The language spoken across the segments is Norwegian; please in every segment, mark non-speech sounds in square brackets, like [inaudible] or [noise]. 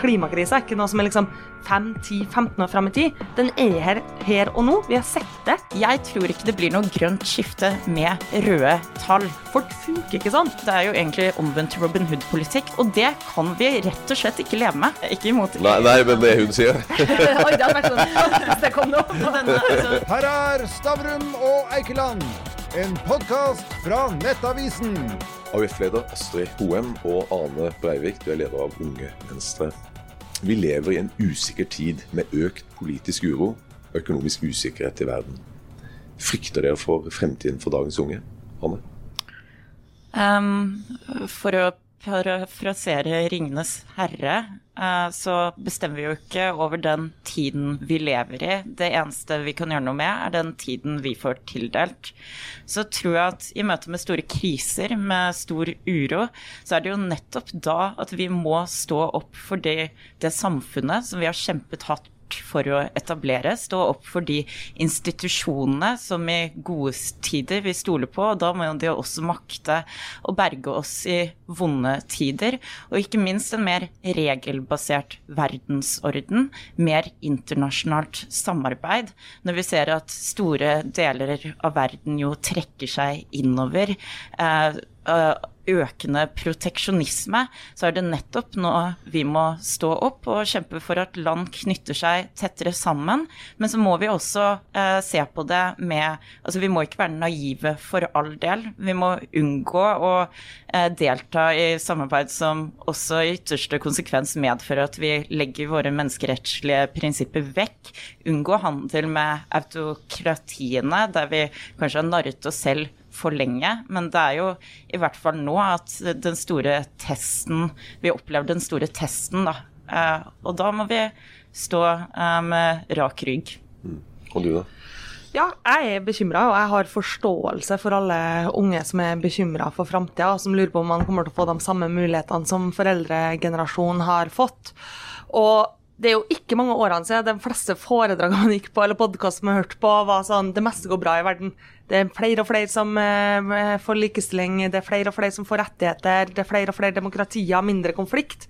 klimakrisa er ikke noe som er liksom 5-10-15 år fram i tid. Den er her, her og nå. Vi har sett det. Jeg tror ikke det blir noe grønt skifte med røde tall. Folk funker ikke sånn. Det er jo egentlig omvendt Robin Hood-politikk, og det kan vi rett og slett ikke leve med. Ikke imot Nei, nei men det hun sier [laughs] Oi, det hadde vært sånn [laughs] det kom nå. Denne, altså, Her er Stavrum og Eikeland, en podkast fra Nettavisen. AUF-leder Astrid Hoem og Ane Breivik, du er leder av Unge Venstre. Vi lever i en usikker tid med økt politisk uro og økonomisk usikkerhet i verden. Frykter dere for fremtiden for dagens unge? Anne? Um, for å parafrasere 'Ringenes herre', eh, så bestemmer vi jo ikke over den tiden vi lever i. Det eneste vi kan gjøre noe med, er den tiden vi får tildelt. Så tror jeg at i møte med store kriser, med stor uro, så er det jo nettopp da at vi må stå opp for det, det samfunnet som vi har kjempet hardt for å etablere, stå opp for de institusjonene som i gode tider vi stoler på, og da må de også makte å berge oss i vonde tider. Og ikke minst en mer regelbasert verdensorden, mer internasjonalt samarbeid. Når vi ser at store deler av verden jo trekker seg innover. Eh, eh, økende proteksjonisme, så er det nettopp nå vi må stå opp og kjempe for at land knytter seg tettere sammen. Men så må vi også eh, se på det med Altså vi må ikke være naive for all del. Vi må unngå å eh, delta i samarbeid som også i ytterste konsekvens medfører at vi legger våre menneskerettslige prinsipper vekk. Unngå handel med autokratiene, der vi kanskje har narret oss selv for lenge. Men det er jo i hvert fall nå at den store testen Vi opplever den store testen, da. Eh, og da må vi stå eh, med rak rygg. Og du, da? Ja, jeg er bekymra, og jeg har forståelse for alle unge som er bekymra for framtida, og som lurer på om man kommer til å få de samme mulighetene som foreldregenerasjonen har fått. Og det er jo ikke mange årene siden de fleste foredragene man gikk på, eller podkastene man hørte på, var sånn det meste går bra i verden. Det er flere og flere som eh, får likestilling, det er flere og flere som får rettigheter, det er flere og flere demokratier, mindre konflikt.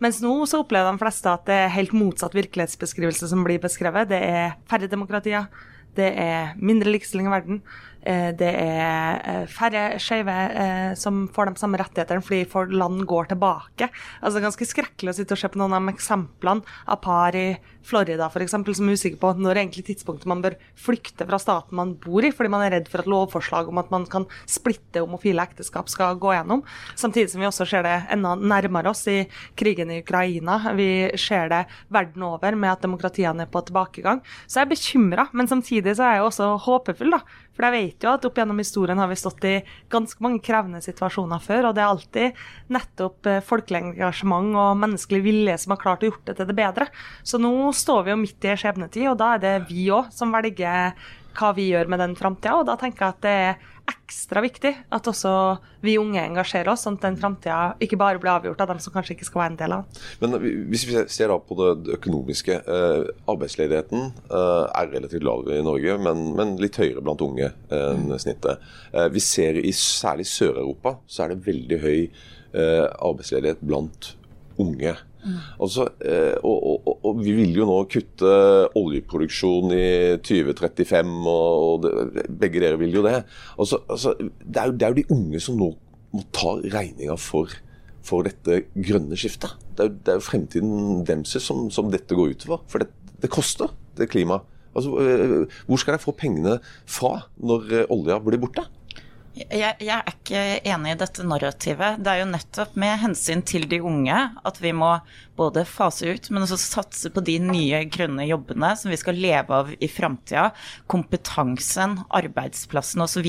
Mens nå så opplever de fleste at det er helt motsatt virkelighetsbeskrivelse som blir beskrevet. Det er færre demokratier, det er mindre likestilling i verden. Eh, Det er eh, færre skeive eh, som får de samme rettighetene fordi for land går tilbake. Altså Det er ganske skrekkelig å sitte og se på noen av de eksemplene av par i Florida for eksempel, som er usikre på når er egentlig tidspunktet man bør flykte fra staten man bor i, fordi man er redd for at lovforslag om at man kan splitte homofile ekteskap skal gå gjennom. Samtidig som vi også ser det enda nærmere oss i krigen i Ukraina. Vi ser det verden over med at demokratiene er på tilbakegang. Så jeg er bekymra, men samtidig så er jeg også håpefull, da. For jeg vet jo at opp gjennom historien har vi stått i ganske mange krevende situasjoner før, og det er alltid nettopp eh, folkelig engasjement og menneskelig vilje som har klart å gjort det til det bedre. Så nå står vi jo midt i skjebnetid, og da er det vi òg som velger hva vi gjør med den framtida, og da tenker jeg at det er ekstra viktig at også vi unge engasjerer oss, sånn at den framtida ikke bare blir avgjort av dem som kanskje ikke skal være en del av den. Men hvis vi ser da på det, økonomiske. Eh, arbeidsledigheten eh, er relativt lav i Norge, men, men litt høyere blant unge enn snittet. Eh, vi ser i særlig Sør-Europa så er det veldig høy arbeidsledighet blant unge. Altså, og, og, og vi vil jo nå kutte oljeproduksjon i 2035, og, det, begge dere vil jo det. Altså, altså, det, er jo, det er jo de unge som nå må ta regninga for, for dette grønne skiftet. Det er, jo- det er jo fremtiden deres som, som dette går utover. For det, det koster, det klimaet. Altså, eh, hvor skal de få pengene fra når eh, olja blir borte? Jeg, jeg er ikke enig i dette narrativet. Det er jo nettopp med hensyn til de unge at vi må både fase ut, men også satse på de nye grønne jobbene som vi skal leve av i framtida. Kompetansen, arbeidsplassen osv.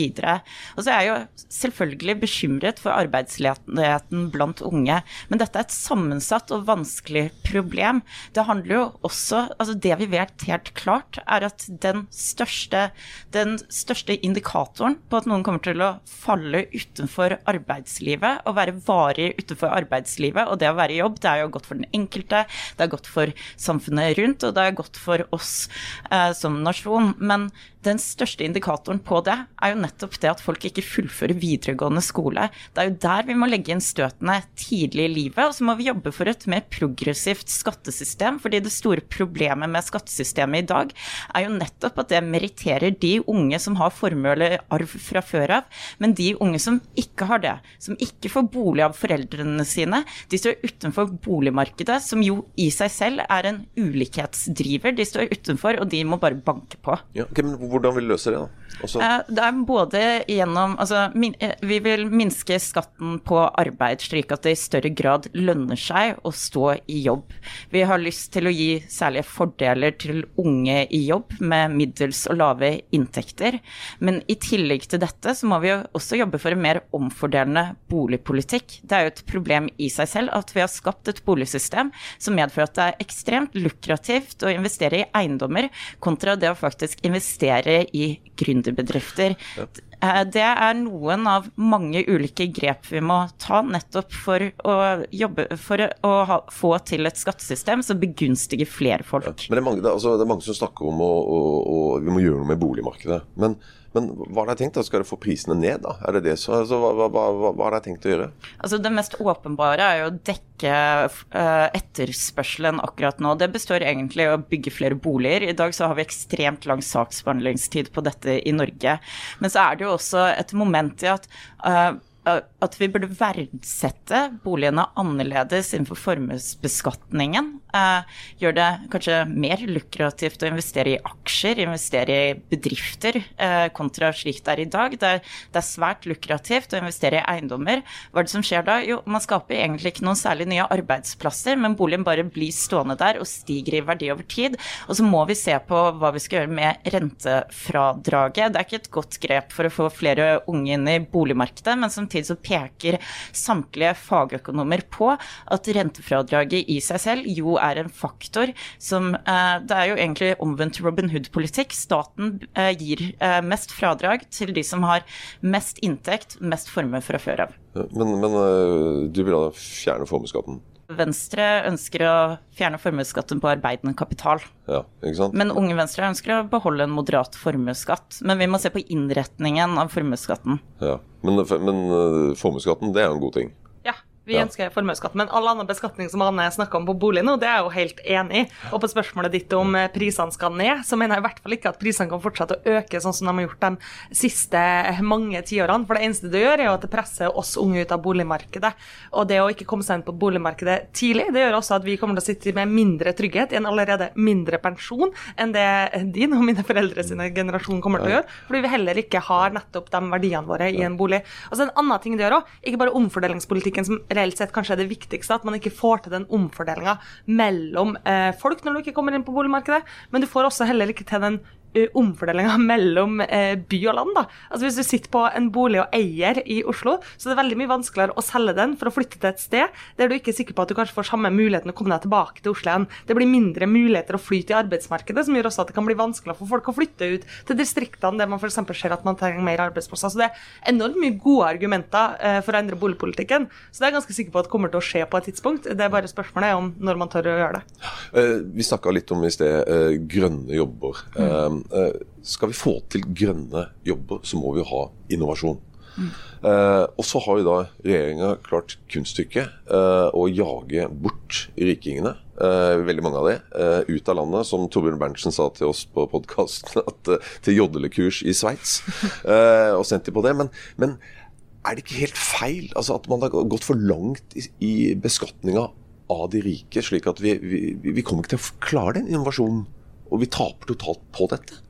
Og så er jeg jo selvfølgelig bekymret for arbeidsledigheten blant unge. Men dette er et sammensatt og vanskelig problem. Det handler jo også altså Det vi vet helt klart, er at den største, den største indikatoren på at noen kommer til å falle utenfor arbeidslivet og være varig utenfor arbeidslivet. Og det å være i jobb, det er jo godt for den enkelte, det er godt for samfunnet rundt, og det er godt for oss eh, som nasjon. Men den største indikatoren på det er jo nettopp det at folk ikke fullfører videregående skole. Det er jo der vi må legge inn støtene tidlig i livet, og så må vi jobbe for et mer progressivt skattesystem. fordi det store problemet med skattesystemet i dag er jo nettopp at det meritterer de unge som har formue eller arv fra før av, men de unge som ikke har det, som ikke får bolig av foreldrene sine, de står utenfor boligmarkedet, som jo i seg selv er en ulikhetsdriver. De står utenfor, og de må bare banke på. Ja, okay, men hvordan vil du løse det, da? Også... Eh, det er både gjennom Altså, min, vi vil minske skatten på arbeid, slik at det i større grad lønner seg å stå i jobb. Vi har lyst til å gi særlige fordeler til unge i jobb med middels og lave inntekter. Men i tillegg til dette så må vi også jobbe for en mer omfordelende boligpolitikk. Det er jo et problem i seg selv at vi har skapt et boligsystem som medfører at det er ekstremt lukrativt å investere i eiendommer kontra det å faktisk investere i gründerbedrifter. Ja. Eh, det er noen av mange ulike grep vi må ta nettopp for å jobbe for å ha, få til et skattesystem som begunstiger flere folk. Ja, men det er, mange, altså, det er, mange, som snakker om at vi må gjøre noe med boligmarkedet. Men men hva har de tenkt? da? Skal de få prisene ned, da? Er det det så, altså, hva, hva, hva, hva, har de tenkt å gjøre? Altså Det mest åpenbare er jo å dekke uh, etterspørselen akkurat nå. Det består egentlig av å bygge flere boliger. I dag så har vi ekstremt lang saksbehandlingstid på dette i Norge. Men så er det jo også et moment i at uh, at vi burde verdsette boligene annerledes innenfor formuesbeskatningen. Eh, gjør det kanskje mer lukrativt å investere i aksjer, investere i bedrifter, eh, kontra slik det er i dag. Det er, det er, svært lukrativt å investere i eiendommer. Hva er det som skjer da? Jo, man skaper egentlig ikke noen særlig nye arbeidsplasser, men boligen bare blir stående der og stiger i verdi over tid. Og så må vi se på hva vi skal gjøre med rentefradraget. Det er ikke et godt grep for å få flere unge inn i boligmarkedet, men samtidig så peker samtlige fagøkonomer på at rentefradraget i seg selv jo er en faktor som eh, Det er jo egentlig omvendt Robin Hood-politikk. Staten eh, gir eh, mest fradrag til de som har mest inntekt, mest formue fra før av. Men, men du vil da fjerne formuesskatten? Venstre ønsker å fjerne formuesskatten på arbeidende kapital. Ja? Men Unge Venstre ønsker å beholde en moderat formuesskatt. Men vi må se på innretningen av formuesskatten. Ja, Men, men formuesskatten, det er jo en god ting? Vi ja. ønsker formuesskatt. Men all annen beskatning som Anne snakka om på bolig nå, det er jeg jo helt enig i. Og på spørsmålet ditt om eh, prisene skal ned, så mener jeg i hvert fall ikke at prisene kan fortsette å øke sånn som de har gjort de siste mange tiårene. For det eneste det gjør, er jo at det presser oss unge ut av boligmarkedet. Og det å ikke komme seg inn på boligmarkedet tidlig, det gjør også at vi kommer til å sitte med mindre trygghet i en allerede mindre pensjon enn det din og mine foreldre sine generasjon kommer til å gjøre. Fordi vi heller ikke har nettopp de verdiene våre i en bolig. Og så en annen ting det gjør òg, ikke bare omfordelingspolitikken som reelt sett kanskje er det viktigste, at man ikke får til den omfordelinga mellom eh, folk når du ikke kommer inn på boligmarkedet, men du får også heller ikke til den omfordelinga [laughs] mellom uh, by og land. da. Altså Hvis du sitter på en bolig og eier i Oslo, så er det veldig mye vanskeligere å selge den for å flytte til et sted der du ikke er sikker på at du kanskje får samme muligheten å komme deg tilbake til Oslo igjen. Det blir mindre muligheter å flyte i arbeidsmarkedet, som gjør også at det kan bli vanskeligere for folk å flytte ut til distriktene der man f.eks. ser at man trenger mer arbeidsplasser. Så det er enormt mye gode argumenter uh, for å endre boligpolitikken. Så det er jeg ganske sikker på at kommer til å skje på et tidspunkt. Det er bare spørsmålet om når man tør å gjøre det. vi snakka litt om i sted grønne jobber. Mm. Eh, skal vi få til grønne jobber, så må vi ha innovasjon. Mm. Eh, og så har jo da regjeringa klart kunststykket eh, å jage bort rikingene, Eh, veldig mange av de, ut av landet. Som Torbjørn Berntsen sa til oss på podkasten, [laughs] til jodlekurs i Sveits. [laughs] og sendt dem på det. Men, men, er det ikke helt feil altså at man har gått for langt i, i beskatninga av de rike, slik at vi, vi, vi kommer ikke til å klare den innovasjonen? Og vi taper totalt på dette?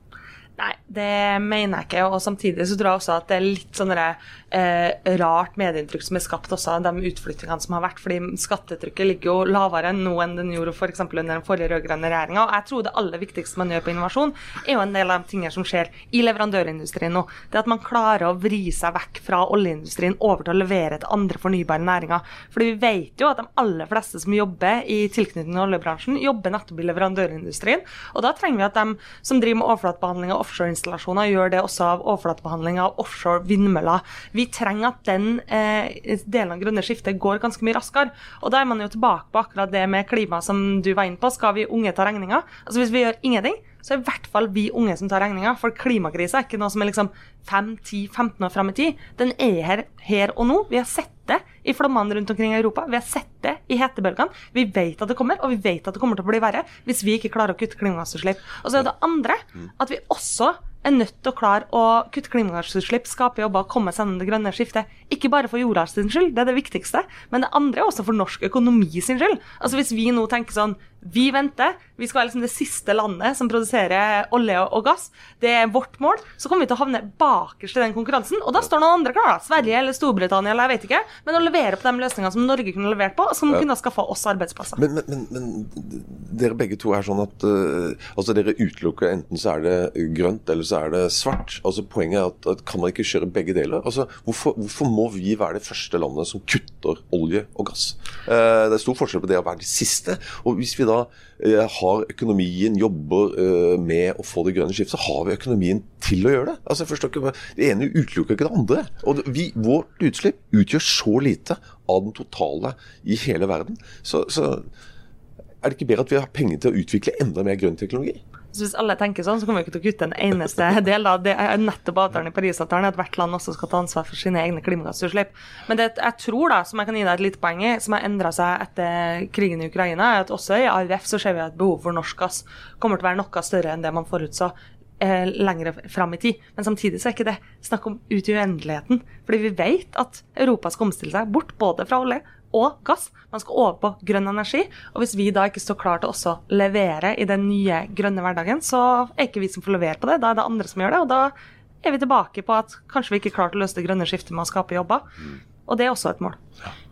Nei, det mener jeg ikke. Og samtidig så tror jeg også at det er litt sånn eh, rart medieinntrykk som er skapt også av de utflyttingene som har vært. fordi skattetrykket ligger jo lavere nå enn den gjorde f.eks. under den forrige rød-grønne regjeringa. Og jeg tror det aller viktigste man gjør på innovasjon, er jo en del av de tingene som skjer i leverandørindustrien nå. Det at man klarer å vri seg vekk fra oljeindustrien over til å levere til andre fornybare næringer. Fordi vi vet jo at de aller fleste som jobber i tilknytning til oljebransjen, jobber nettopp i leverandørindustrien. Og da trenger vi at de som driver med overflatebehandling av offshoreinstallasjoner, gjør det også av overflatebehandling av offshore vindmøller. Vi trenger at den eh, delen av grønne skiftet går ganske mye raskere. Og da er man jo tilbake på akkurat det med klima som du var inne på. Skal vi unge ta regninga? Altså hvis vi gjør ingenting, så er i hvert fall vi unge som tar regninga. For klimakrisa er ikke noe som er liksom 5-10-15 år fram i tid. Den er her, her og nå. Vi har sett det i flommene rundt omkring i Europa. Vi har sett det i hetebølgene. Vi vet at det kommer, og vi vet at det kommer til å bli verre hvis vi ikke klarer å kutte klimagassutslipp. Og så er det andre at vi også er nødt til å klare å kutte klimagassutslipp, skape jobber, komme seg gjennom det grønne skiftet. Ikke bare for jorda sin skyld, det er det viktigste, men det andre er også for norsk økonomi sin skyld. Altså Hvis vi nå tenker sånn vi venter. Vi skal være liksom det siste landet som produserer olje og gass. Det er vårt mål. Så kommer vi til å havne bakerst i den konkurransen. Og da står noen andre klare. Sverige eller Storbritannia eller jeg vet ikke. Men å levere på de løsningene som Norge kunne levert på, som kunne skaffa oss arbeidsplasser. Men, men, men, men, dere begge to er sånn at uh, altså dere utelukker enten så er det grønt eller så er det svart. Altså Poenget er at, at kan man ikke kjøre begge deler? Altså hvorfor, hvorfor, må vi være det første landet som kutter olje og gass? Uh, det er stor forskjell på det å være det siste. Og hvis vi da da eh, har økonomien, jobber eh, med å få det grønne skiftet, så har vi økonomien til å gjøre det. Altså, jeg forstår ikke, Det ene utelukker ikke det andre. Og vi, Vårt utslipp utgjør så lite av den totale i hele verden. Så, så er det ikke bedre at vi har penger til å utvikle enda mer grønn teknologi? Så hvis alle tenker sånn, så kommer vi ikke til å kutte en eneste [laughs] del. Da. Det er nettopp avtalen i Parisavtalen at hvert land også skal ta ansvar for sine egne klimagassutslipp. Men det jeg tror, da, som jeg kan gi deg et lite poeng i, som har endra seg etter krigen i Ukraina, er at også i AUF så ser vi at behovet for norsk gass kommer til å være noe større enn det man forutså eh, lengre fram i tid. Men samtidig så er ikke det snakk om ut i uendeligheten. Fordi vi vet at Europa skal omstille seg bort både fra olje og gass. Man skal over på grønn energi. Og hvis vi da ikke står klar til også levere i den nye grønne hverdagen, så er ikke vi som får levere på det. Da er det andre som gjør det. Og da er vi tilbake på at kanskje vi ikke klarte å løse det grønne skiftet med å skape jobber. Mm. Og det er også et mål.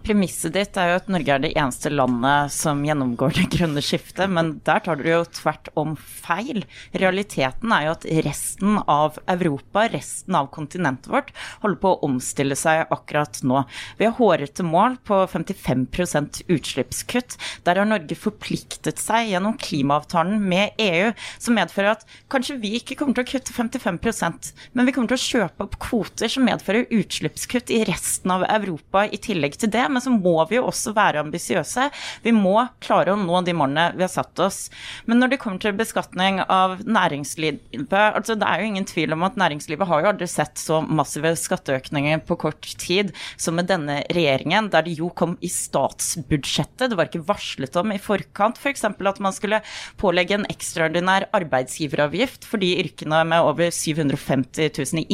Premisset ditt er jo at Norge er det eneste landet som gjennomgår det grønne skiftet, men der tar du jo tvert om feil. Realiteten er jo at resten av Europa, resten av kontinentet vårt, holder på å omstille seg akkurat nå. Vi har hårete mål på 55% utslippskutt. Der har Norge forpliktet seg gjennom klimaavtalen med EU, som medfører at kanskje vi ikke kommer til å kutte 55% men vi kommer til å kjøpe opp kvoter som medfører utslippskutt i resten av Europa i tillegg til det men så må vi jo også være ambisiøse. Vi må klare å nå de målene vi har satt oss. Men når det kommer til beskatning av næringslivet, altså det er jo ingen tvil om at næringslivet har jo aldri sett så massive skatteøkninger på kort tid som med denne regjeringen, der det jo kom i statsbudsjettet. Det var ikke varslet om i forkant f.eks. For at man skulle pålegge en ekstraordinær arbeidsgiveravgift for de yrkene med over 750 000 i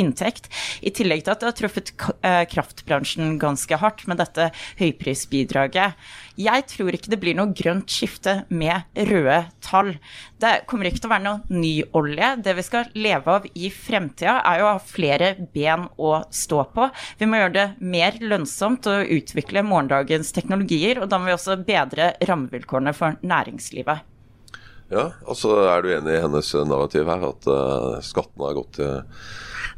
inntekt, i tillegg til at det har truffet eh, kraftbransjen ganske hardt med dette høyprisbidraget. Jeg tror ikke det blir noe grønt skifte med røde tall. Det kommer ikke til å være noe ny olje. Det vi skal leve av i fremtida, er jo å ha flere ben å stå på. Vi må gjøre det mer lønnsomt å utvikle morgendagens teknologier, og da må vi også bedre rammevilkårene for næringslivet. Ja, altså Er du enig i hennes narrativ her, at uh, skattene har gått til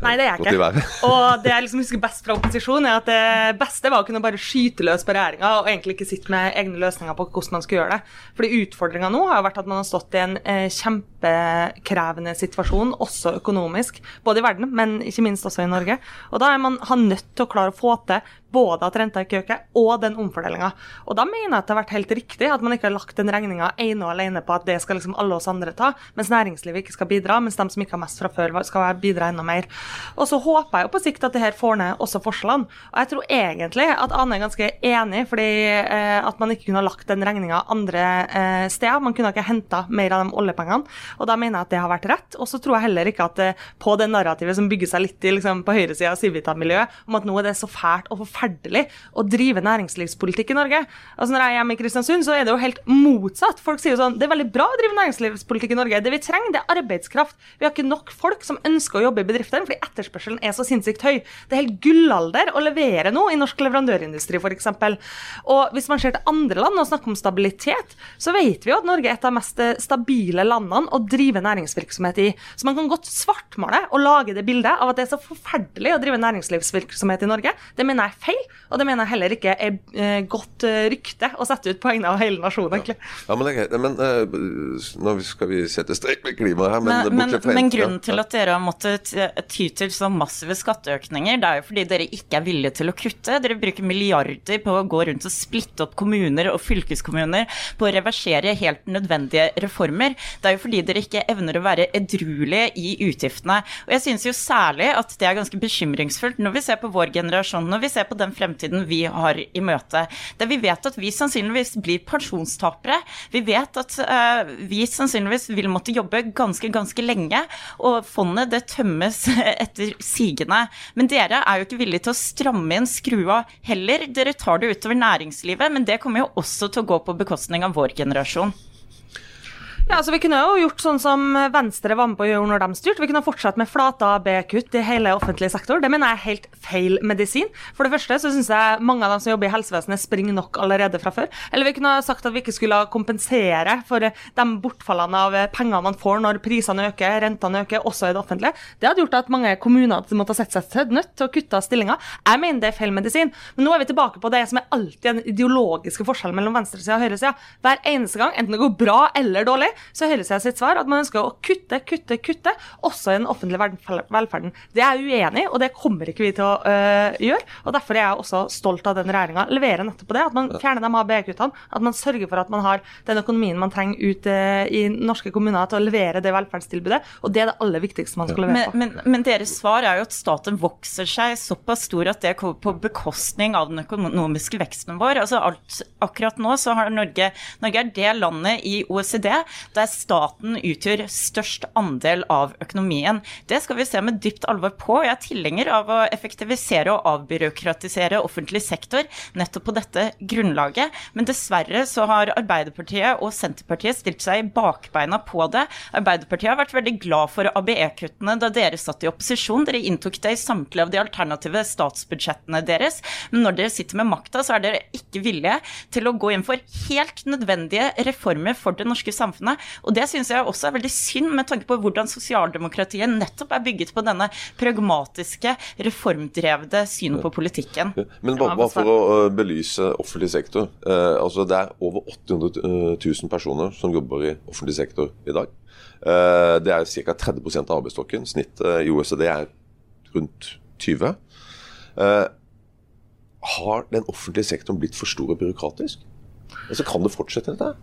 Nei, det er jeg ikke. [laughs] Og det jeg liksom husker best fra opposisjon, er at det beste var å kunne bare skyte løs på regjeringa og egentlig ikke sitte med egne løsninger på hvordan man skulle gjøre det. Fordi utfordringa nå har vært at man har stått i en eh, kjempekrevende situasjon, også økonomisk, både i verden, men ikke minst også i Norge. Og da er man nødt til å klare å få til både at renta ikke øker, og den omfordelinga. Og da mener jeg at det har vært helt riktig at man ikke har lagt den regninga ene og alene på at det skal liksom alle oss andre ta, mens næringslivet ikke skal bidra, mens de som ikke har mest fra før, skal bidra enda mer. Og så håper jeg jo på sikt at det her får ned også forskjellene. Og jeg tror egentlig at Ane er ganske enig, fordi eh, at man ikke kunne ha lagt den regninga andre eh, steder. Man kunne ikke henta mer av de oljepengene. Og da mener jeg at det har vært rett. Og så tror jeg heller ikke at eh, på det narrativet som bygger seg litt i liksom, på høyresida av Civita-miljøet, om at nå er det så fælt og forferdelig å drive næringslivspolitikk i Norge. Altså Når jeg er hjemme i Kristiansund, så er det jo helt motsatt. Folk sier jo sånn Det er veldig bra å drive næringslivspolitikk i Norge. Det vi trenger, det er arbeidskraft. Vi har ikke nok folk som ønsker å jobbe i bedriftene. fordi etterspørselen er så sinnssykt høy. Det er helt gullalder å levere noe i norsk leverandørindustri, f.eks. Og hvis man ser til andre land og snakker om stabilitet, så vet vi jo at Norge er et av de mest stabile landene å drive næringsvirksomhet i. Så man kan godt svartmale og lage det bildet av at det er så forferdelig å drive næringslivsvirksomhet i Norge. Det mener jeg er feil. Og det mener jeg heller ikke er eh, godt eh, rykte å sette ut på vegne av hele nasjonen, egentlig. Ja, men, det men uh, nå skal vi sette strek med klimaet her, men, Men, men, men grunnen til at dere har måttet ty til så massive skatteøkninger, det er jo fordi dere ikke er villige til å kutte. Dere bruker milliarder på å gå rundt og splitte opp kommuner og fylkeskommuner på å reversere helt nødvendige reformer. Det er jo fordi dere ikke evner å være edruelige i utgiftene. Og jeg synes jo særlig at det er ganske bekymringsfullt når vi ser på vår generasjon, når vi ser på den fremtiden vi har i møte. Der vi vet at vi sannsynligvis blir pensjonstapere. Vi vet at uh, vi sannsynligvis vil måtte jobbe ganske, ganske lenge, og fondet det tømmes [laughs] etter sigende. Men dere er jo ikke villige til å stramme inn skrua heller. Dere tar det utover næringslivet, men det kommer jo også til å gå på bekostning av vår generasjon. Ja, altså Vi kunne jo gjort sånn som Venstre var med på å gjøre når de styrte. Vi kunne fortsatt med flate AB-kutt i hele offentlig sektor. Det mener jeg er helt feil medisin. For det første så syns jeg mange av dem som jobber i helsevesenet springer nok allerede fra før. Eller vi kunne sagt at vi ikke skulle kompensere for de bortfallene av penger man får når prisene øker, rentene øker, også i det offentlige. Det hadde gjort at mange kommuner hadde måttet sette seg til nødt til å kutte stillinger. Jeg mener det er feil medisin. Men nå er vi tilbake på det som er alltid en ideologiske forskjell mellom venstresida og høyresida. Hver eneste gang, enten det går bra eller dårlig, så hører jeg sitt svar at man ønsker å kutte, kutte, kutte, også i den offentlige velferden. Det er jeg uenig i, og det kommer ikke vi til å øh, gjøre. og Derfor er jeg også stolt av den regjeringa. Leverer nettopp på det. At man fjerner de ABE-kuttene. At man sørger for at man har den økonomien man trenger ut øh, i norske kommuner til å levere det velferdstilbudet. Og det er det aller viktigste man skal levere på. Men, men, men deres svar er jo at staten vokser seg såpass stor at det kommer på bekostning av den økonomiske veksten vår. Altså alt, akkurat nå så har Norge Norge er det landet i OECD der staten utgjør størst andel av økonomien. Det skal vi se med dypt alvor på. Jeg er tilhenger av å effektivisere og avbyråkratisere offentlig sektor nettopp på dette grunnlaget. Men dessverre så har Arbeiderpartiet og Senterpartiet stilt seg i bakbeina på det. Arbeiderpartiet har vært veldig glad for ABE-kuttene da dere satt i opposisjon. Dere inntok det i samtlige av de alternative statsbudsjettene deres. Men når dere sitter med makta, så er dere ikke villige til å gå inn for helt nødvendige reformer for det norske samfunnet. Og det syns jeg også er veldig synd, med tanke på hvordan sosialdemokratiet nettopp er bygget på denne pragmatiske, reformdrevde synet på politikken. Men bare, bare for å øh, belyse offentlig sektor. Eh, altså Det er over 800 000 personer som jobber i offentlig sektor i dag. Eh, det er ca. 30% av arbeidsstokken. Snittet i OECD er rundt 20. Eh, har den offentlige sektoren blitt for stor og byråkratisk? Altså, kan det fortsette dette?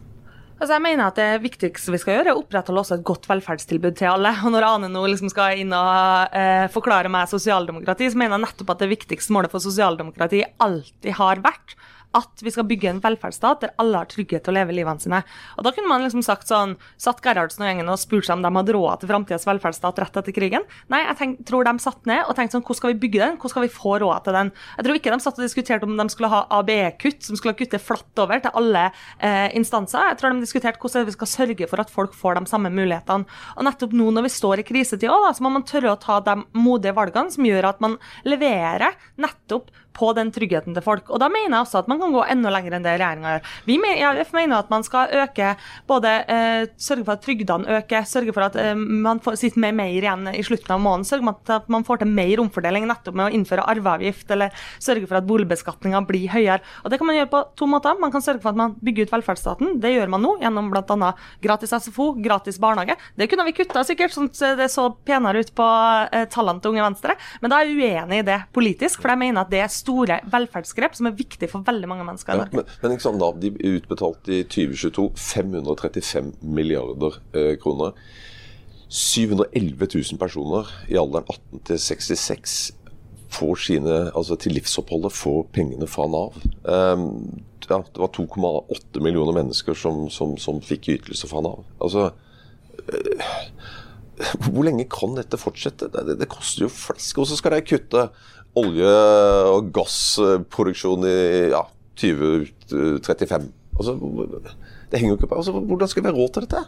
Altså jeg mener at Det viktigste vi skal gjøre, er å opprettholde også et godt velferdstilbud til alle. Og Når Ane nå liksom skal inn og eh, forklare meg sosialdemokrati, så mener jeg nettopp at det viktigste målet for sosialdemokrati alltid har vært at vi skal bygge en velferdsstat der alle har trygghet til å leve livene sine. Og Da kunne man liksom sagt sånn, satt Gerhardsen og gjengen og spurt seg om de hadde råd til framtidas velferdsstat rett etter krigen. Nei, jeg tenk, tror de satt ned og tenkte sånn, hvordan skal vi bygge den? Hvordan skal vi få råd til den? Jeg tror ikke de satt og diskuterte om de skulle ha ABE-kutt, som skulle kutte flatt over til alle eh, instanser. Jeg tror de diskuterte hvordan vi skal sørge for at folk får de samme mulighetene. Og nettopp nå når vi står i krisetid også, så må man tørre å ta de modige valgene som gjør at man leverer nettopp på den tryggheten til folk. Og da mener jeg også at man kan gå enda lenger enn det regjeringa gjør. Vi mener, mener at man skal øke både eh, Sørge for at trygdene øker, sørge for at eh, man får sitter med mer igjen i slutten av måneden. Sørge for at man får til mer omfordeling nettopp med å innføre arveavgift, eller sørge for at boligbeskatninga blir høyere. Og Det kan man gjøre på to måter. Man kan sørge for at man bygger ut velferdsstaten. Det gjør man nå gjennom bl.a. gratis SFO, gratis barnehage. Det kunne vi kutta sikkert, sånn at det så penere ut på eh, tallene til Unge Venstre. Men da er jeg uenig i det politisk, for jeg mener at det er store velferdsgrep som er viktig for veldig mange mennesker i Ja, Norge. men, men ikke sant, Nav de utbetalte i 2022 535 milliarder eh, kroner. 711 000 personer i alderen 18 til 66 får sine, altså til livsoppholdet får pengene fra Nav. Um, ja, det var 2,8 millioner mennesker som, som, som fikk ytelser fra Nav. Altså, eh, hvor lenge kan dette fortsette? Det, det, det koster jo flesk. Og så skal de kutte olje- og gassproduksjon i ja, 2035. Altså, det henger jo ikke på. Altså, hvordan skal vi ha råd til dette?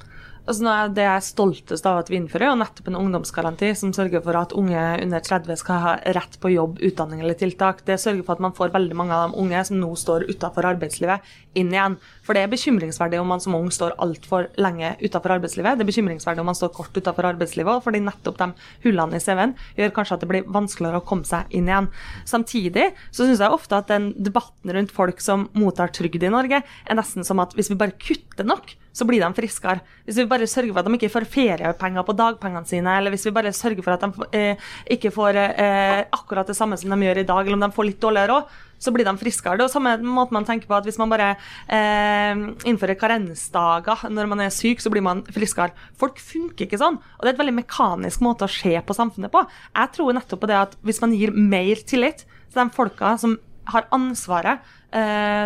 Altså, det jeg er stoltest av at vi innfører, er nettopp en ungdomsgaranti som sørger for at unge under 30 skal ha rett på jobb, utdanning eller tiltak. Det sørger for at man får veldig mange av de unge som nå står utenfor arbeidslivet, inn igjen. For det er bekymringsverdig om man som ung står altfor lenge utenfor arbeidslivet. Det er bekymringsverdig om man står kort utenfor arbeidslivet, fordi nettopp de hullene i CV-en gjør kanskje at det blir vanskeligere å komme seg inn igjen. Samtidig så syns jeg ofte at den debatten rundt folk som mottar trygd i Norge, er nesten som at hvis vi bare kutter nok, så blir de friskere. Hvis vi bare sørger for at de ikke får feriepenger på dagpengene sine, eller hvis vi bare sørger for at de eh, ikke får eh, akkurat det samme som de gjør i dag, eller om de får litt dårligere råd, så blir de friskere. Det er samme måte man tenker på at Hvis man bare eh, innfører karensdager når man er syk, så blir man friskere. Folk funker ikke sånn. Og det er et veldig mekanisk måte å se på samfunnet på. Jeg tror nettopp på det at hvis man gir mer tillit til de folka som har ansvaret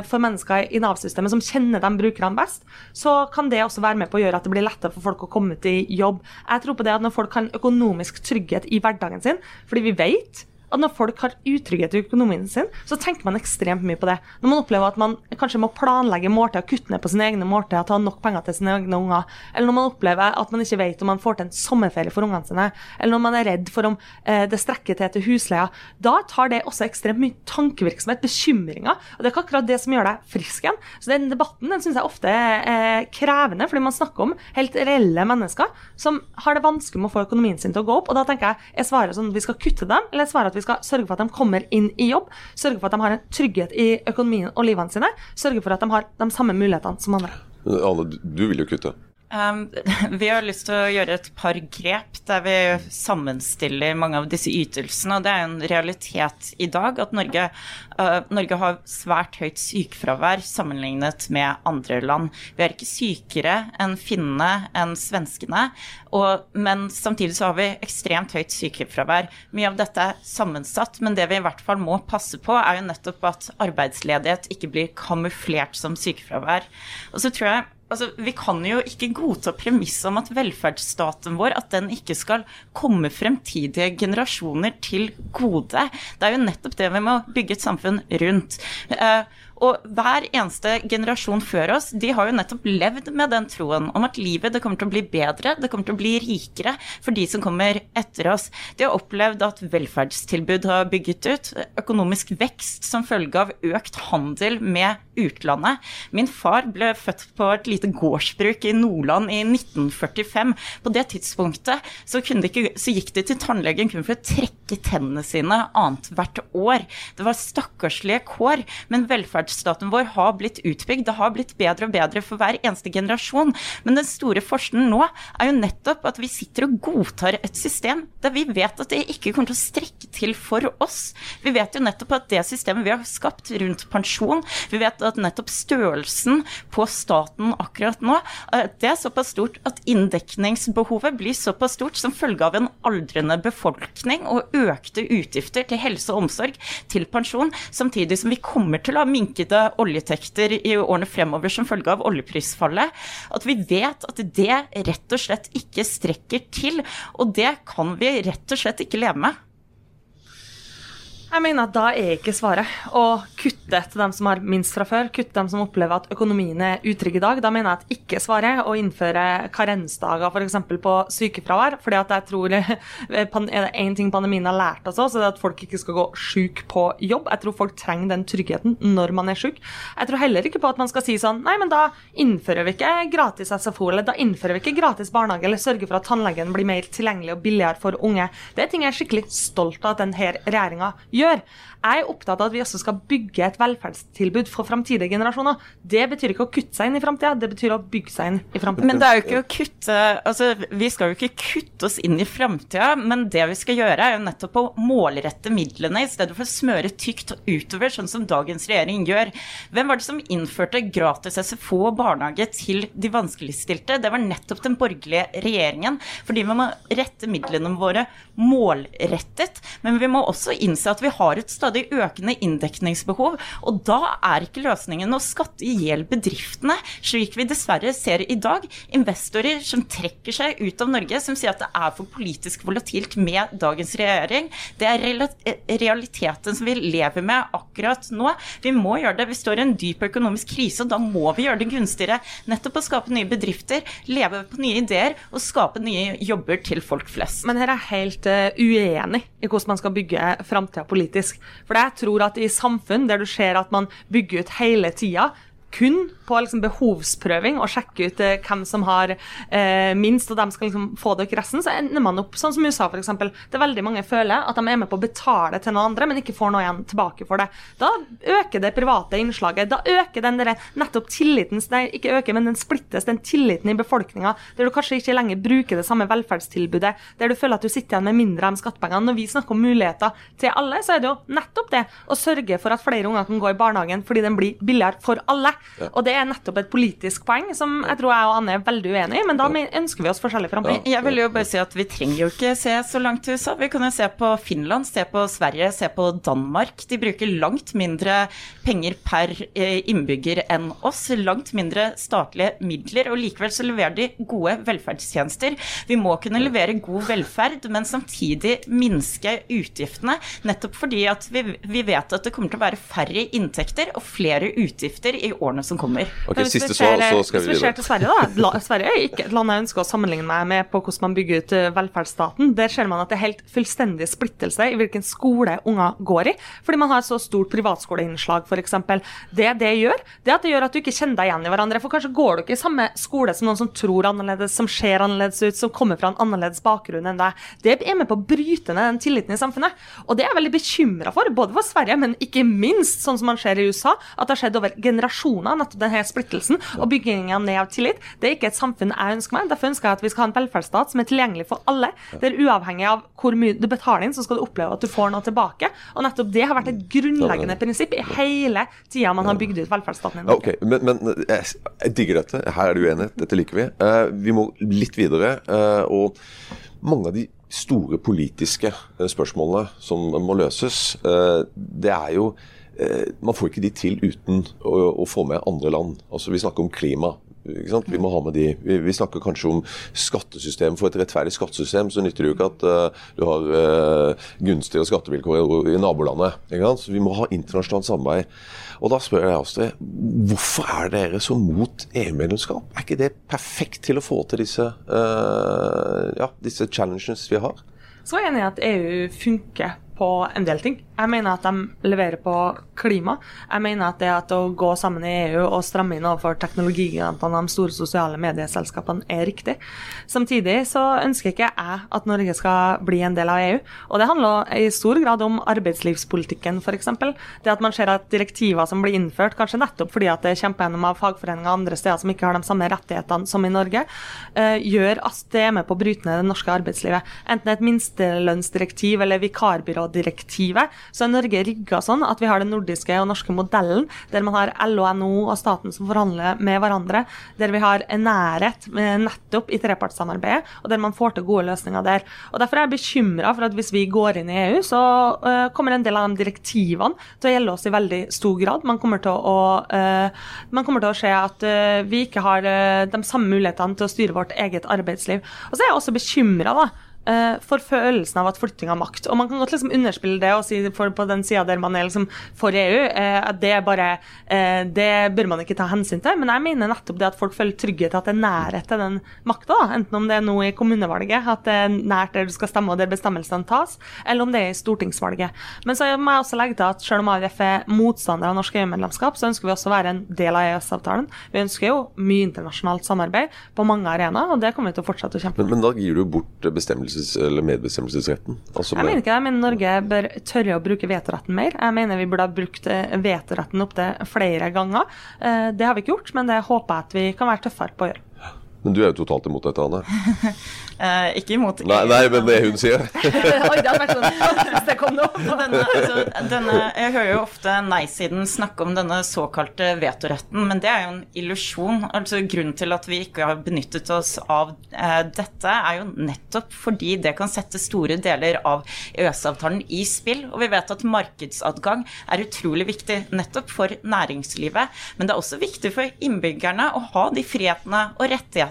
for mennesker i Nav-systemet som kjenner de brukerne best, så kan det også være med på å gjøre at det blir lettere for folk å komme ut i jobb. Jeg tror på det at når folk har økonomisk trygghet i hverdagen sin, fordi vi vet at når folk har utrygghet i økonomien sin, så tenker man ekstremt mye på det. Når man opplever at man kanskje må planlegge måltid kutte ned på sine egne måltider, ta nok penger til sine egne unger, eller når man opplever at man ikke vet om man får til en sommerferie for ungene sine, eller når man er redd for om eh, det strekker til til husleia, da tar det også ekstremt mye tankevirksomhet, bekymringer, og det er ikke akkurat det som gjør deg frisk igjen. Så den debatten den syns jeg ofte er eh, krevende, fordi man snakker om helt reelle mennesker som har det vanskelig med å få økonomien sin til å gå opp, og da tenker jeg, er svaret sånn vi skal kutte dem, eller er svaret at vi vi skal sørge for at de kommer inn i jobb, sørge for at de har en trygghet i økonomien og livene sine, sørge for at de har de samme mulighetene som andre. Anne, du vil jo kutte. Um, [laughs] vi har lyst til å gjøre et par grep der vi sammenstiller mange av disse ytelsene. og Det er en realitet i dag at Norge, uh, Norge har svært høyt sykefravær sammenlignet med andre land. Vi er ikke sykere enn finnene, enn svenskene, og, men samtidig så har vi ekstremt høyt sykefravær. Mye av dette er sammensatt, men det vi i hvert fall må passe på, er jo nettopp at arbeidsledighet ikke blir kamuflert som sykefravær. Og så tror jeg altså, Vi kan jo ikke godta premisset om at velferdsstaten vår at den ikke skal komme fremtidige generasjoner til gode. Det er jo nettopp det vi må bygge et samfunn rundt. Uh, og hver eneste generasjon før oss de har jo nettopp levd med den troen om at livet det kommer til å bli bedre, det kommer til å bli rikere for de som kommer etter oss. De har opplevd at velferdstilbud har bygget ut, økonomisk vekst som følge av økt handel med utlandet. Min far ble født på et lite gårdsbruk i Nordland i 1945. På det tidspunktet så, de ikke, så gikk de til tannlegen kun for å trekke tennene sine annethvert år. Det var stakkarslige kår, men velferds velferdsstaten vår har blitt utbygd. Det har blitt bedre og bedre for hver eneste generasjon. Men den store forskjellen nå er jo nettopp at vi sitter og godtar et system der vi vet at det ikke kommer til å strekke til for oss. Vi vet jo nettopp at det systemet vi har skapt rundt pensjon, vi vet at nettopp størrelsen på staten akkurat nå, eh, det er såpass stort at inndekningsbehovet blir såpass stort som følge av en aldrende befolkning og økte utgifter til helse og omsorg, til pensjon, samtidig som vi kommer til å ha minket minkede oljetekter i årene fremover som følge av oljeprisfallet, at vi vet at det rett og slett ikke strekker til. Og det kan vi rett og slett ikke leve med. Jeg mener at da er ikke svaret å kutte til dem som har minst fra før, kutte dem som opplever at økonomien er utrygg i dag. Da mener jeg at ikke svaret å innføre karensdager f.eks. på sykefravær. fordi at jeg tror [laughs] Er det én ting pandemien har lært oss så er det at folk ikke skal gå syk på jobb. Jeg tror folk trenger den tryggheten når man er syk. Jeg tror heller ikke på at man skal si sånn Nei, men da innfører vi ikke gratis SFO, eller da innfører vi ikke gratis barnehage, eller sørger for at tannlegen blir mer tilgjengelig og billigere for unge. Det er ting jeg er skikkelig stolt av at denne regjeringa gjør gjør. Jeg er opptatt av at vi også skal bygge et velferdstilbud for framtidige generasjoner. Det betyr ikke å kutte seg inn i framtida, det betyr å bygge seg inn i framtida. Men det er jo ikke å kutte Altså, vi skal jo ikke kutte oss inn i framtida, men det vi skal gjøre, er jo nettopp å målrette midlene i stedet for å smøre tykt utover, sånn som dagens regjering gjør. Hvem var det som innførte gratis SFO og barnehage til de vanskeligstilte? Det var nettopp den borgerlige regjeringen. Fordi vi må rette midlene våre målrettet, men vi må også innse at vi vi har et stadig økende inndekningsbehov. Og da er ikke løsningen å skatte i hjel bedriftene, slik vi dessverre ser i dag. Investorer som trekker seg ut av Norge, som sier at det er for politisk volatilt med dagens regjering. Det er realiteten som vi lever med akkurat nå. Vi må gjøre det. Vi står i en dyp økonomisk krise, og da må vi gjøre det gunstigere nettopp å skape nye bedrifter, leve på nye ideer og skape nye jobber til folk flest. Men her er jeg helt uh, uenig i hvordan man skal bygge framtida politisk. For jeg tror at i samfunn der du ser at man bygger ut hele tida, kun på liksom behovsprøving og sjekke ut eh, hvem som har eh, minst, og de skal liksom få ikke resten, så ender man opp sånn som USA f.eks. Det er veldig mange føler at de er med på å betale til noen andre, men ikke får noe igjen tilbake for det. Da øker det private innslaget. Da øker den der, nettopp tilliten Nei, ikke øker, men den splittes, den tilliten i befolkninga, der du kanskje ikke lenger bruker det samme velferdstilbudet, der du føler at du sitter igjen med mindre av skattepengene. Når vi snakker om muligheter til alle, så er det jo nettopp det å sørge for at flere unger kan gå i barnehagen fordi den blir billigere for alle. Ja. Og det er nettopp et politisk poeng som jeg tror jeg og Anne er veldig uenig i, men da ønsker vi oss forskjellig framtid. Jeg vil jo bare si at vi trenger jo ikke se så langt til USA. Vi kan jo se på Finland, se på Sverige, se på Danmark. De bruker langt mindre penger per eh, innbygger enn oss. Langt mindre statlige midler, og likevel så leverer de gode velferdstjenester. Vi må kunne levere god velferd, men samtidig minske utgiftene. Nettopp fordi at vi, vi vet at det kommer til å være færre inntekter og flere utgifter i årene som kommer. Ok, siste svar, så skal vi. Hvis vi ser til Sverige, da. [laughs] Sverige er ikke et land jeg ønsker å sammenligne meg med på hvordan man bygger ut eh, velferdsstaten. Der ser man at det er helt fullstendig splittelse i hvilken skole unger går i. Fordi man har et så stort privatskoleinnslag, f.eks. Det det gjør, det at det gjør at du ikke kjenner deg igjen i hverandre. For kanskje går du ikke i samme skole som noen som tror annerledes, som ser annerledes ut, som kommer fra en annerledes bakgrunn enn deg. Det er med på å bryte ned den tilliten i samfunnet. Og det er jeg veldig bekymra for, både for Sverige, men ikke minst, sånn som man ser i USA, at det har skjedd over generasjoner nettopp denne splittelsen og byggingen ned av tillit. Det er ikke et samfunn jeg ønsker meg. Derfor ønsker jeg at vi skal ha en velferdsstat som er tilgjengelig for alle. Der uavhengig av hvor mye du betaler inn, så skal du oppleve at du får noe tilbake. Og nettopp det har vært et grunnleggende prinsipp i hele tida man har bygd ut velferdsstaten i Norge. Okay, men, men jeg, jeg, digger dette. Her er det uenighet. Dette liker vi. Uh, vi må litt videre. Uh, og mange av de store politiske eh, spørsmålene som må løses, det er jo Eh, man får ikke de til uten å, å, få med andre land. Altså Vi snakker om klima. Vi må ha med de. Vi, vi, snakker kanskje om skattesystem. For et rettferdig skattesystem så nytter det jo ikke at uh, du har uh, gunstigere skattevilkår i, i nabolandet. Så vi må ha internasjonalt samarbeid. Og da spør jeg Astrid, hvorfor er dere så mot EU-medlemskap? Er ikke det perfekt til å få til disse, uh, ja, disse challenges vi har? Så er jeg enig i at EU funker på en del ting. Jeg mener at de leverer på klima. Jeg mener at det at å gå sammen i EU og stramme inn overfor teknologigigantene og de store sosiale medieselskapene er riktig. Samtidig så ønsker ikke jeg at Norge skal bli en del av EU. Og det handler i stor grad om arbeidslivspolitikken, f.eks. Det at man ser at direktiver som blir innført, kanskje nettopp fordi at det er kjempegjennom av fagforeninger andre steder som ikke har de samme rettighetene som i Norge, uh, gjør at det er med på å bryte ned det norske arbeidslivet. Enten et minstelønnsdirektiv eller vikarbyrådirektivet så er Norge rigga sånn at vi har den nordiske og norske modellen, der man har LO, NHO og staten som forhandler med hverandre, der vi har nærhet nettopp i trepartssamarbeidet, og der man får til gode løsninger der. Og Derfor er jeg bekymra for at hvis vi går inn i EU, så uh, kommer en del av de direktivene til å gjelde oss i veldig stor grad. Man kommer til å, uh, man kommer til å se at uh, vi ikke har de samme mulighetene til å styre vårt eget arbeidsliv. Og så er jeg også bekymra, da for følelsen av at flytting av makt. Og man kan godt liksom underspille det og si på den sida der man er liksom for EU, eh, at det bare uh, Det bør man ikke ta hensyn til. Men jeg mener nettopp det at folk føler trygghet til at det er nærhet til den makta. Enten om det er nå i kommunevalget, at det er nært der du skal stemme og der bestemmelsene tas, eller om det er i stortingsvalget. Men så må jeg også legge til at selv om AUF er motstander av norsk EU-medlemskap, så ønsker vi også å være en del av EØS-avtalen. Vi ønsker jo mye internasjonalt samarbeid på mange arenaer, og det kommer vi til å fortsette å kjempe for. Men, men da gir du bort bestemmelser medbestemmelsesretten. Altså jeg mener ikke det. men Norge bør tørre å bruke vetoretten mer. Jeg mener vi burde ha brukt eh, vetoretten opptil flere ganger. Eh, det har vi ikke gjort, men det håper jeg at vi kan være tøffere på å gjøre. Men du er jo totalt imot dette, Anne. [laughs] Eh, ikke imot Nei, nei, men det hun sier. [laughs] Oi, det hadde vært sånn [laughs] det kom nå. denne, altså, denne, jeg hører jo ofte nei-siden snakke om denne såkalte vetoretten, men det er jo en illusjon. Altså, grunnen til at vi ikke har benyttet oss av eh, dette, er jo nettopp fordi det kan sette store deler av EØS-avtalen i spill. Og vi vet at markedsadgang er utrolig viktig nettopp for næringslivet, men det er også viktig for innbyggerne å ha de frihetene og rettighetene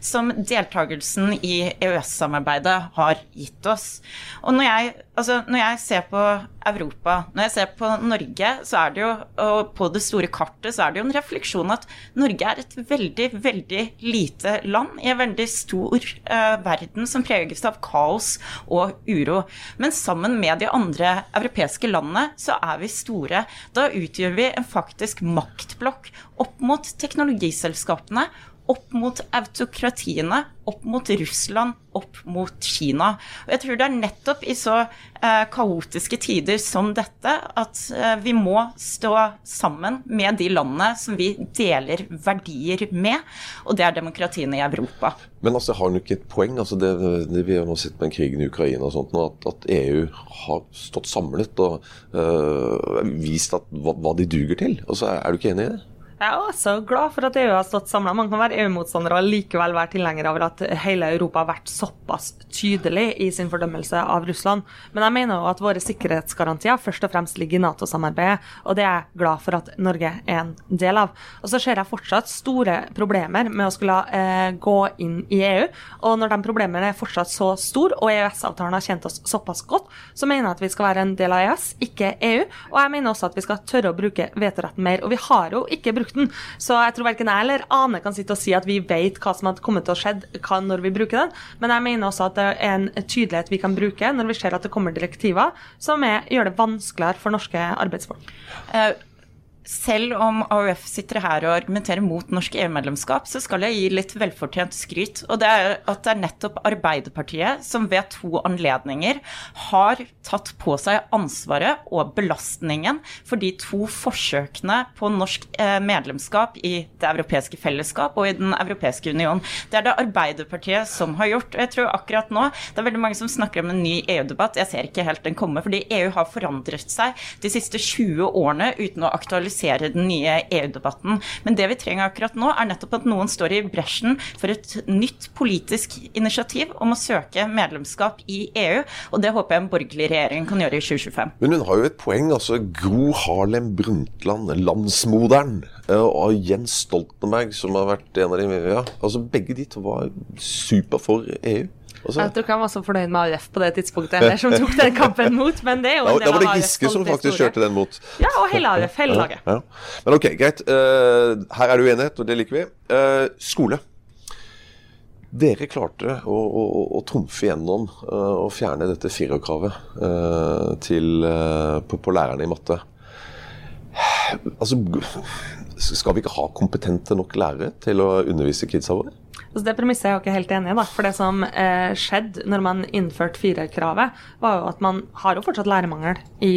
som deltakelsen i EØS-samarbeidet har gitt oss. Og når jeg, altså, når jeg ser på Europa, når jeg ser på Norge, så er det jo, og på det store kartet, så er det jo en refleksjon at Norge er et veldig, veldig lite land i en veldig stor uh, verden som preges av kaos og uro. Men sammen med de andre europeiske landene så er vi store. Da utgjør vi en faktisk maktblokk opp mot teknologiselskapene opp mot autokratiene, opp mot Russland, opp mot Kina. Og jeg tror det er nettopp i så eh, kaotiske tider som dette at eh, vi må stå sammen med de landene som vi deler verdier med, og det er demokratiene i Europa. Men altså, har hun ikke et poeng? Altså, det, det Vi har nå sett med krigen i Ukraina og sånt, at, at EU har stått samlet og øh, vist at, hva, hva de duger til. Altså, er du ikke enig i det? Jeg er også glad for at EU har stått samla. Man kan være EU-motstander og likevel være tilhenger av at hele Europa har vært såpass tydelig i sin fordømmelse av Russland. Men jeg mener jo at våre sikkerhetsgarantier først og fremst ligger i Nato-samarbeidet, og det er jeg glad for at Norge er en del av. Og så ser jeg fortsatt store problemer med å skulle eh, gå inn i EU. Og når de problemene er fortsatt så store, og EØS-avtalen har kjent oss såpass godt, så mener jeg at vi skal være en del av EØS, ikke EU. Og jeg mener også at vi skal tørre å bruke vetoretten mer. Og vi har jo ikke brukt den. Så jeg tror verken jeg eller Ane kan sitte og si at vi vet hva som har kommet til å skje når vi bruker den, men jeg mener også at det er en tydelighet vi kan bruke når vi ser at det kommer direktiver som er, gjør det vanskeligere for norske arbeidsfolk. Uh, selv om AUF sitter her og argumenterer mot norsk EU-medlemskap, så skal jeg gi litt velfortjent skryt. Og det er at det er nettopp Arbeiderpartiet som ved to anledninger har tatt på seg ansvaret og belastningen for de to forsøkene på norsk eh, medlemskap i det europeiske fellesskap og i Den europeiske union. Det er det Arbeiderpartiet som har gjort. Og jeg tror akkurat nå det er veldig mange som snakker om en ny EU-debatt. Jeg ser ikke helt den komme, fordi EU har forandret seg de siste 20 årene uten å aktualisere polarisere den nye EU-debatten. Men det vi trenger akkurat nå, er nettopp at noen står i bresjen for et nytt politisk initiativ om å søke medlemskap i EU, og det håper jeg en borgerlig regjering kan gjøre i 2025. Men hun har jo et poeng. altså Gro Harlem Brundtland, landsmoderen, eh, og Jens Stoltenberg, som har vært en av de ja, altså Begge de to var super for EU. Også. Jeg tror ikke han var så fornøyd med AUF på det tidspunktet, heller, som tok den kampen mot, men det er jo [laughs] en del Da var det Giske som faktisk kjørte den mot. Ja, og hele AUF, hele laget. Ja, ja. Men ok, greit. Uh, her er det uenighet, og det liker vi. Uh, skole. Dere klarte å, å, å trumfe gjennom uh, å fjerne dette firerkravet på, på lærerne i matte. Altså, skal vi ikke ha kompetente nok lærere til å undervise kidsa våre? Altså det premisset er jeg ikke helt enig i. da, for Det som eh, skjedde når man innførte firerkravet, var jo at man har jo fortsatt lærermangel i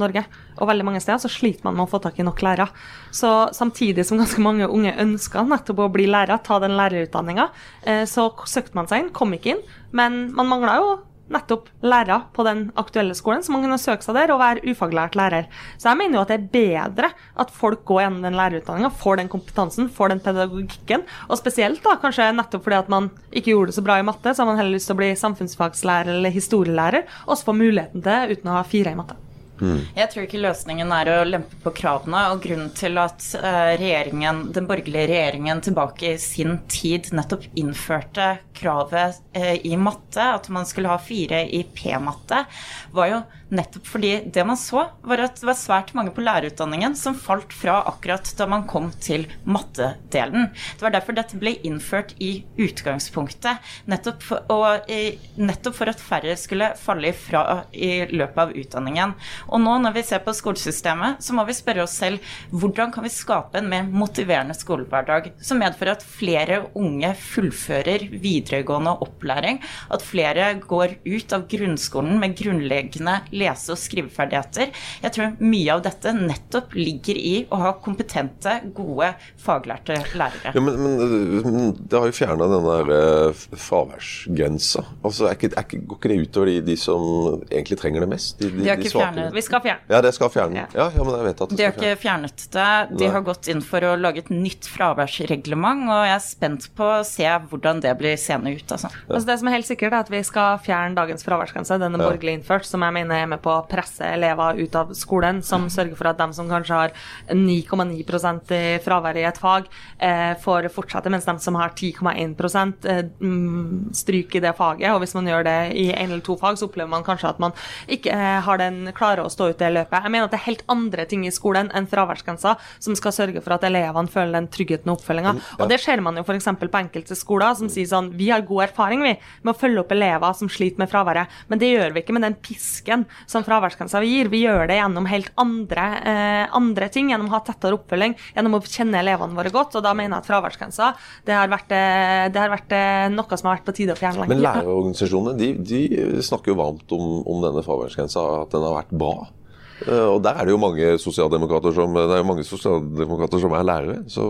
Norge. Og veldig mange steder så sliter man med å få tak i nok lærere. Så samtidig som ganske mange unge ønska nettopp å bli lærer, ta den lærerutdanninga, eh, så søkte man seg inn, kom ikke inn. Men man mangla jo nettopp lærere på den aktuelle skolen, så man kunne søke seg der og være ufaglært lærer. Så jeg mener jo at det er bedre at folk går gjennom den lærerutdanninga, får den kompetansen, får den pedagogikken. Og spesielt da kanskje nettopp fordi at man ikke gjorde det så bra i matte, så har man heller lyst til å bli samfunnsfagslærer eller historielærer, og så få muligheten til det uten å ha fire i matte. Mm. Jeg tror ikke løsningen er å lempe på kravene. Og grunnen til at eh, regjeringen, den borgerlige regjeringen tilbake i sin tid nettopp innførte kravet eh, i matte, at man skulle ha fire i p-matte, var jo nettopp fordi det man så, var at det var svært mange på lærerutdanningen som falt fra akkurat da man kom til mattedelen. Det var derfor dette ble innført i utgangspunktet. Nettopp for, og, nettopp for at færre skulle falle ifra i løpet av utdanningen. Og nå når vi ser på skolesystemet, så må vi spørre oss selv hvordan kan vi skape en mer motiverende skolehverdag som medfører at flere unge fullfører videregående opplæring, at flere går ut av grunnskolen med grunnleggende lese- og skriveferdigheter. Jeg tror mye av dette nettopp ligger i å ha kompetente, gode, faglærte lærere. Ja, men, men, det har jo fjerna den der eh, fraværsgrensa. Altså, er ikke, er ikke, går ikke det utover de, de, som egentlig trenger det mest? De, de har ikke fjernet Vi skal fjerne Ja, det skal fjerne. Ja, ja, men jeg vet at det De har ikke fjernet det. De har gått inn for å lage et nytt fraværsreglement, og jeg er spent på å se hvordan det blir seende ut. Altså. Altså det som er helt sikkert, er at vi skal fjerne dagens fraværsgrense. Den er borgerlig innført, som jeg mener er med på å presse elever ut av skolen. Som sørger for at de som kanskje har 9,9 i fravær i et fag, eh, får fortsette, mens de som har 10,1 eh, mm, stryker i det faget. Og hvis man gjør det i én eller to fag, så opplever man kanskje at man ikke eh, har den klarer å stå ut det løpet. Jeg mener at det er helt andre ting i skolen enn fraværsgrensa som skal sørge for at elevene føler den tryggheten og oppfølginga. Og det ser man jo f.eks. på enkelte skoler som sier sånn Vi har god erfaring vi, med å følge opp elever som sliter med fraværet, men det gjør vi ikke med den pisken som fraværsgrensa gir. Vi gjør det gjennom helt andre, eh, andre ting, gjennom å ha tettere oppfølging, gjennom å kjenne elevene våre godt. Og da mener jeg at fraværsgrensa det har vært, eh, det har vært eh, noe som har vært på tide å fjerne Men lærerorganisasjonene de, de snakker jo varmt om, om denne fraværsgrensa, at den har vært bra. Eh, og der er det jo mange sosialdemokrater som, det er mange sosialdemokrater som er lærere. Så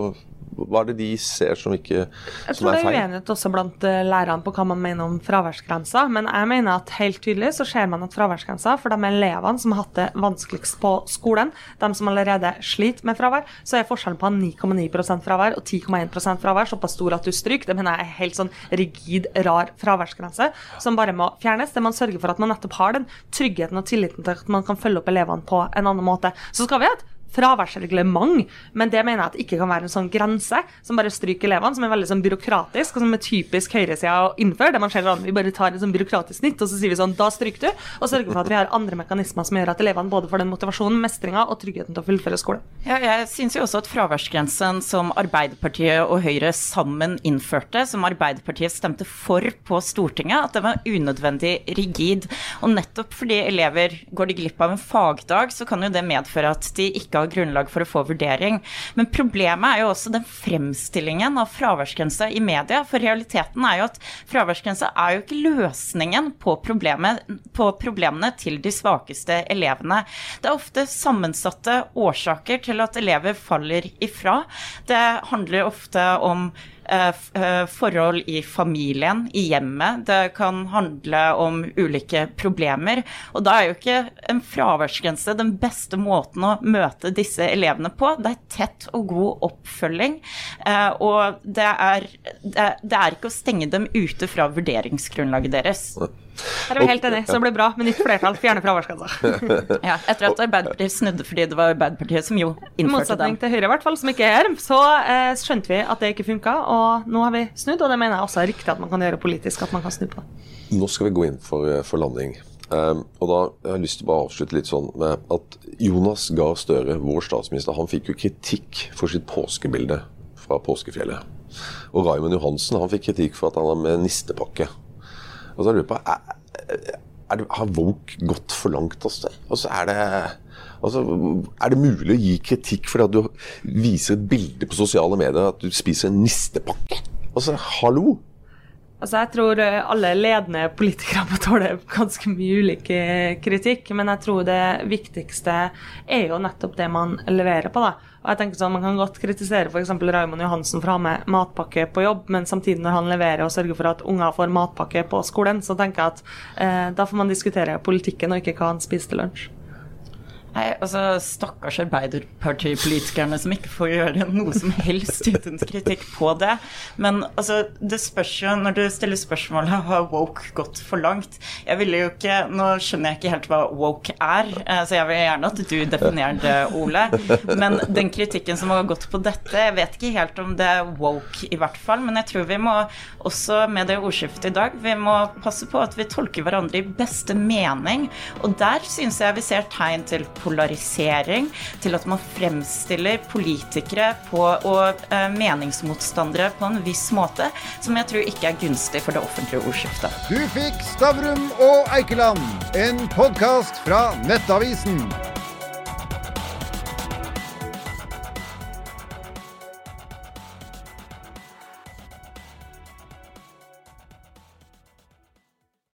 hva er det de ser som ikke som er? Jeg tror det er uenighet også blant eh, lærerne på hva man mener om fraværsgrensa. Men jeg mener at helt tydelig så ser man at fraværsgrensa for de elevene som har hatt det vanskeligst på skolen, de som allerede sliter med fravær, så er forskjellen på 9,9% fravær og 10,1% fravær såpass stor at du stryker. Det mener jeg er helt sånn rigid, rar fraværsgrense som bare må fjernes. Det man sørger for at man nettopp har den tryggheten og tilliten til at man kan følge opp elevene på en annen måte. Så skal vi ha et fraværsreglement, men det mener jeg at ikke kan være en sånn grense som bare stryker elevene, som er veldig sånn byråkratisk, og som er typisk høyresida å innføre. Det man ser sånn, Vi bare tar et sånn byråkratisk snitt, og så sier vi sånn Da stryker du. Og sørger for at vi har andre mekanismer som gjør at elevene både får den motivasjonen, mestringa og tryggheten til å fullføre skolen. Ja, jeg syns jo også at fraværsgrensen som Arbeiderpartiet og Høyre sammen innførte, som Arbeiderpartiet stemte for på Stortinget, at det var unødvendig rigid. Og nettopp fordi elever går de glipp av en fagdag, så kan jo det medføre at de ikke har grunnlag for å få vurdering. Men problemet er jo også den fremstillingen av fraværsgrensa i media. For realiteten er jo at fraværsgrensa er jo ikke løsningen på, på problemene til de svakeste elevene. Det er ofte sammensatte årsaker til at elever faller ifra. Det handler ofte om forhold i familien, i hjemmet. Det kan handle om ulike problemer. Og da er jo ikke en fraværsgrense den beste måten å møte disse elevene på. Det er tett og god oppfølging. Eh, og det er, det er ikke å stenge dem ute fra vurderingsgrunnlaget deres. Her er vi helt enige, så det ble bra med nytt flertall. Fjerne fraværsgrensa. [laughs] ja, etter at Arbeiderpartiet snudde fordi det var Arbeiderpartiet som jo innførte den. I motsetning til Høyre, i hvert fall, som ikke er her, så eh, skjønte vi at det ikke funka, og nå har vi snudd, og det mener jeg også er riktig at man kan gjøre politisk, at man kan snu på det. Nå skal vi gå inn for, eh, for landing. Um, og da jeg har jeg lyst til å bare avslutte litt sånn med at Jonas Gahr Støre, vår statsminister, han fikk jo kritikk for sitt påskebilde fra påskefjellet. Og Raymond Johansen han fikk kritikk for at han var med nistepakke. Og så lurer jeg på er, er det, Har Woke gått for langt hos deg? Altså, er det Altså, er det mulig å gi kritikk fordi at du viser et bilde på sosiale medier at du spiser en nistepakke? Altså, hallo? Altså, jeg tror eh, alle ledende politikere må tåle ganske mye ulik kritikk, men jeg tror det viktigste er jo nettopp det man leverer på. da. Og jeg tenker sånn, Man kan godt kritisere f.eks. Raymond Johansen for å ha med matpakke på jobb, men samtidig når han leverer og sørger for at unger får matpakke på skolen, så tenker jeg at eh, da får man diskutere politikken og ikke hva han spiser til lunsj. Nei, altså Stakkars Arbeiderpartipolitikerne som ikke får gjøre noe som helst uten kritikk på det. Men altså, det spørs jo når du stiller spørsmålet har woke gått for langt. Jeg ville jo ikke, Nå skjønner jeg ikke helt hva woke er, eh, så jeg vil gjerne at du definerer det, Ole. Men den kritikken som har gått på dette, jeg vet ikke helt om det er woke i hvert fall. Men jeg tror vi må også med det ordskiftet i dag, vi må passe på at vi tolker hverandre i beste mening. Og der syns jeg vi ser tegn til polarisering, til at man fremstiller politikere på, og eh, meningsmotstandere på en viss måte, som jeg tror ikke er gunstig for det offentlige ordskiftet. Du fikk Stavrum og Eikeland, en podkast fra Nettavisen.